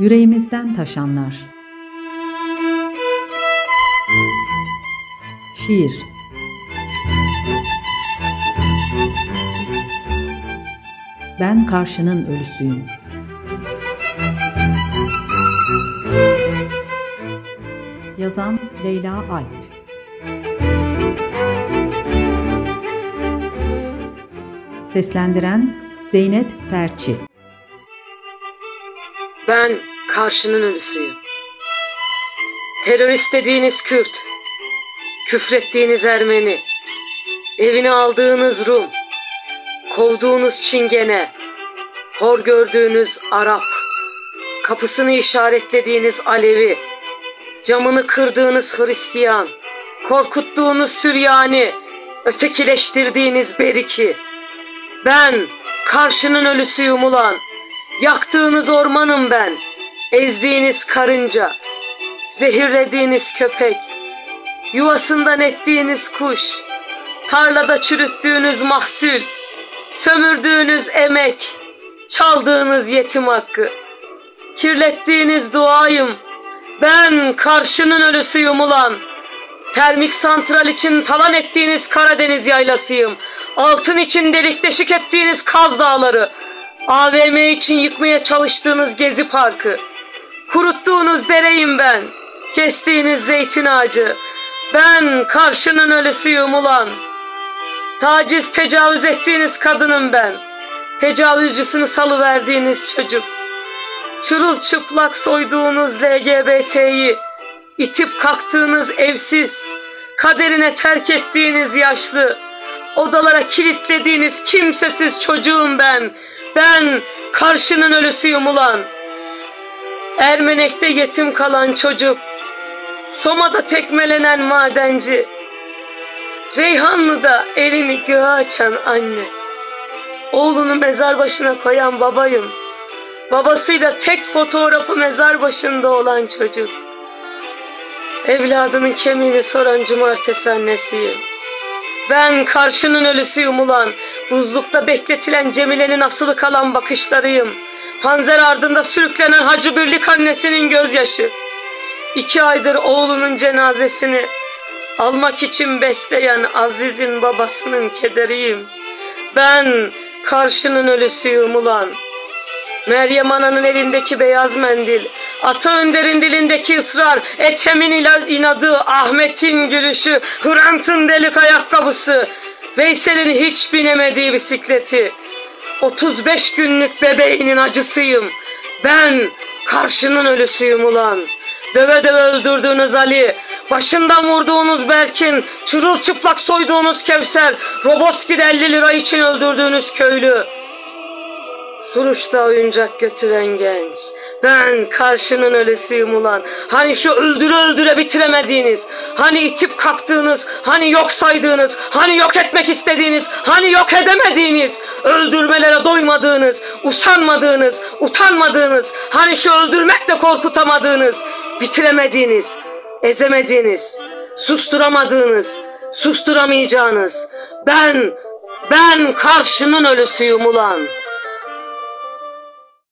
Yüreğimizden taşanlar. Şiir Ben karşının ölüsüyüm. Yazan Leyla Alp Seslendiren Zeynep Perçi Ben karşının ölüsüyüm. Terörist dediğiniz Kürt, küfrettiğiniz Ermeni, evini aldığınız Rum, kovduğunuz Çingene, hor gördüğünüz Arap, kapısını işaretlediğiniz Alevi, camını kırdığınız Hristiyan, korkuttuğunuz Süryani, ötekileştirdiğiniz Beriki. Ben karşının ölüsüyüm ulan. Yaktığınız ormanım ben. Ezdiğiniz karınca. Zehirlediğiniz köpek. Yuvasından ettiğiniz kuş. Tarlada çürüttüğünüz mahsul. Sömürdüğünüz emek. Çaldığınız yetim hakkı. Kirlettiğiniz duayım. Ben karşının ölüsüyüm ulan. Termik santral için talan ettiğiniz Karadeniz yaylasıyım. Altın için delik deşik ettiğiniz Kaz Dağları. AVM için yıkmaya çalıştığınız Gezi Parkı. Kuruttuğunuz dereyim ben. Kestiğiniz zeytin ağacı. Ben karşının ölüsüyüm ulan. Taciz tecavüz ettiğiniz kadınım ben. Tecavüzcüsünü salıverdiğiniz çocuk. Çırılçıplak soyduğunuz LGBT'yi. itip kalktığınız evsiz. Kaderine terk ettiğiniz yaşlı. Odalara kilitlediğiniz kimsesiz çocuğum ben. Ben karşının ölüsüyüm ulan. Ermenek'te yetim kalan çocuk. Soma'da tekmelenen madenci. Reyhanlı'da elini göğe açan anne. Oğlunu mezar başına koyan babayım. Babasıyla tek fotoğrafı mezar başında olan çocuk. Evladının kemiğini soran cumartesi annesiyim. Ben karşının ölüsüyüm ulan. Buzlukta bekletilen Cemile'nin asılı kalan bakışlarıyım. Panzer ardında sürüklenen Hacı Birlik annesinin gözyaşı. İki aydır oğlunun cenazesini almak için bekleyen Aziz'in babasının kederiyim. Ben karşının ölüsüyüm ulan. Meryem Ana'nın elindeki beyaz mendil, Ata Önder'in dilindeki ısrar, Ethem'in inadı, Ahmet'in gülüşü, Hrant'ın delik ayakkabısı, Veysel'in hiç binemediği bisikleti, 35 günlük bebeğinin acısıyım. Ben karşının ölüsüyüm ulan. Döve döve öldürdüğünüz Ali, başından vurduğunuz Berkin, çırılçıplak soyduğunuz Kevser, Roboski'de 50 lira için öldürdüğünüz köylü. Suruç'ta oyuncak götüren genç. Ben karşının ölüsüyüm ulan. Hani şu öldüre öldüre bitiremediğiniz, hani itip kalktığınız, hani yok saydığınız, hani yok etmek istediğiniz, hani yok edemediğiniz, öldürmelere doymadığınız, usanmadığınız, utanmadığınız, hani şu öldürmekle korkutamadığınız, bitiremediğiniz, ezemediğiniz, susturamadığınız, susturamayacağınız. Ben, ben karşının ölüsüyüm ulan.''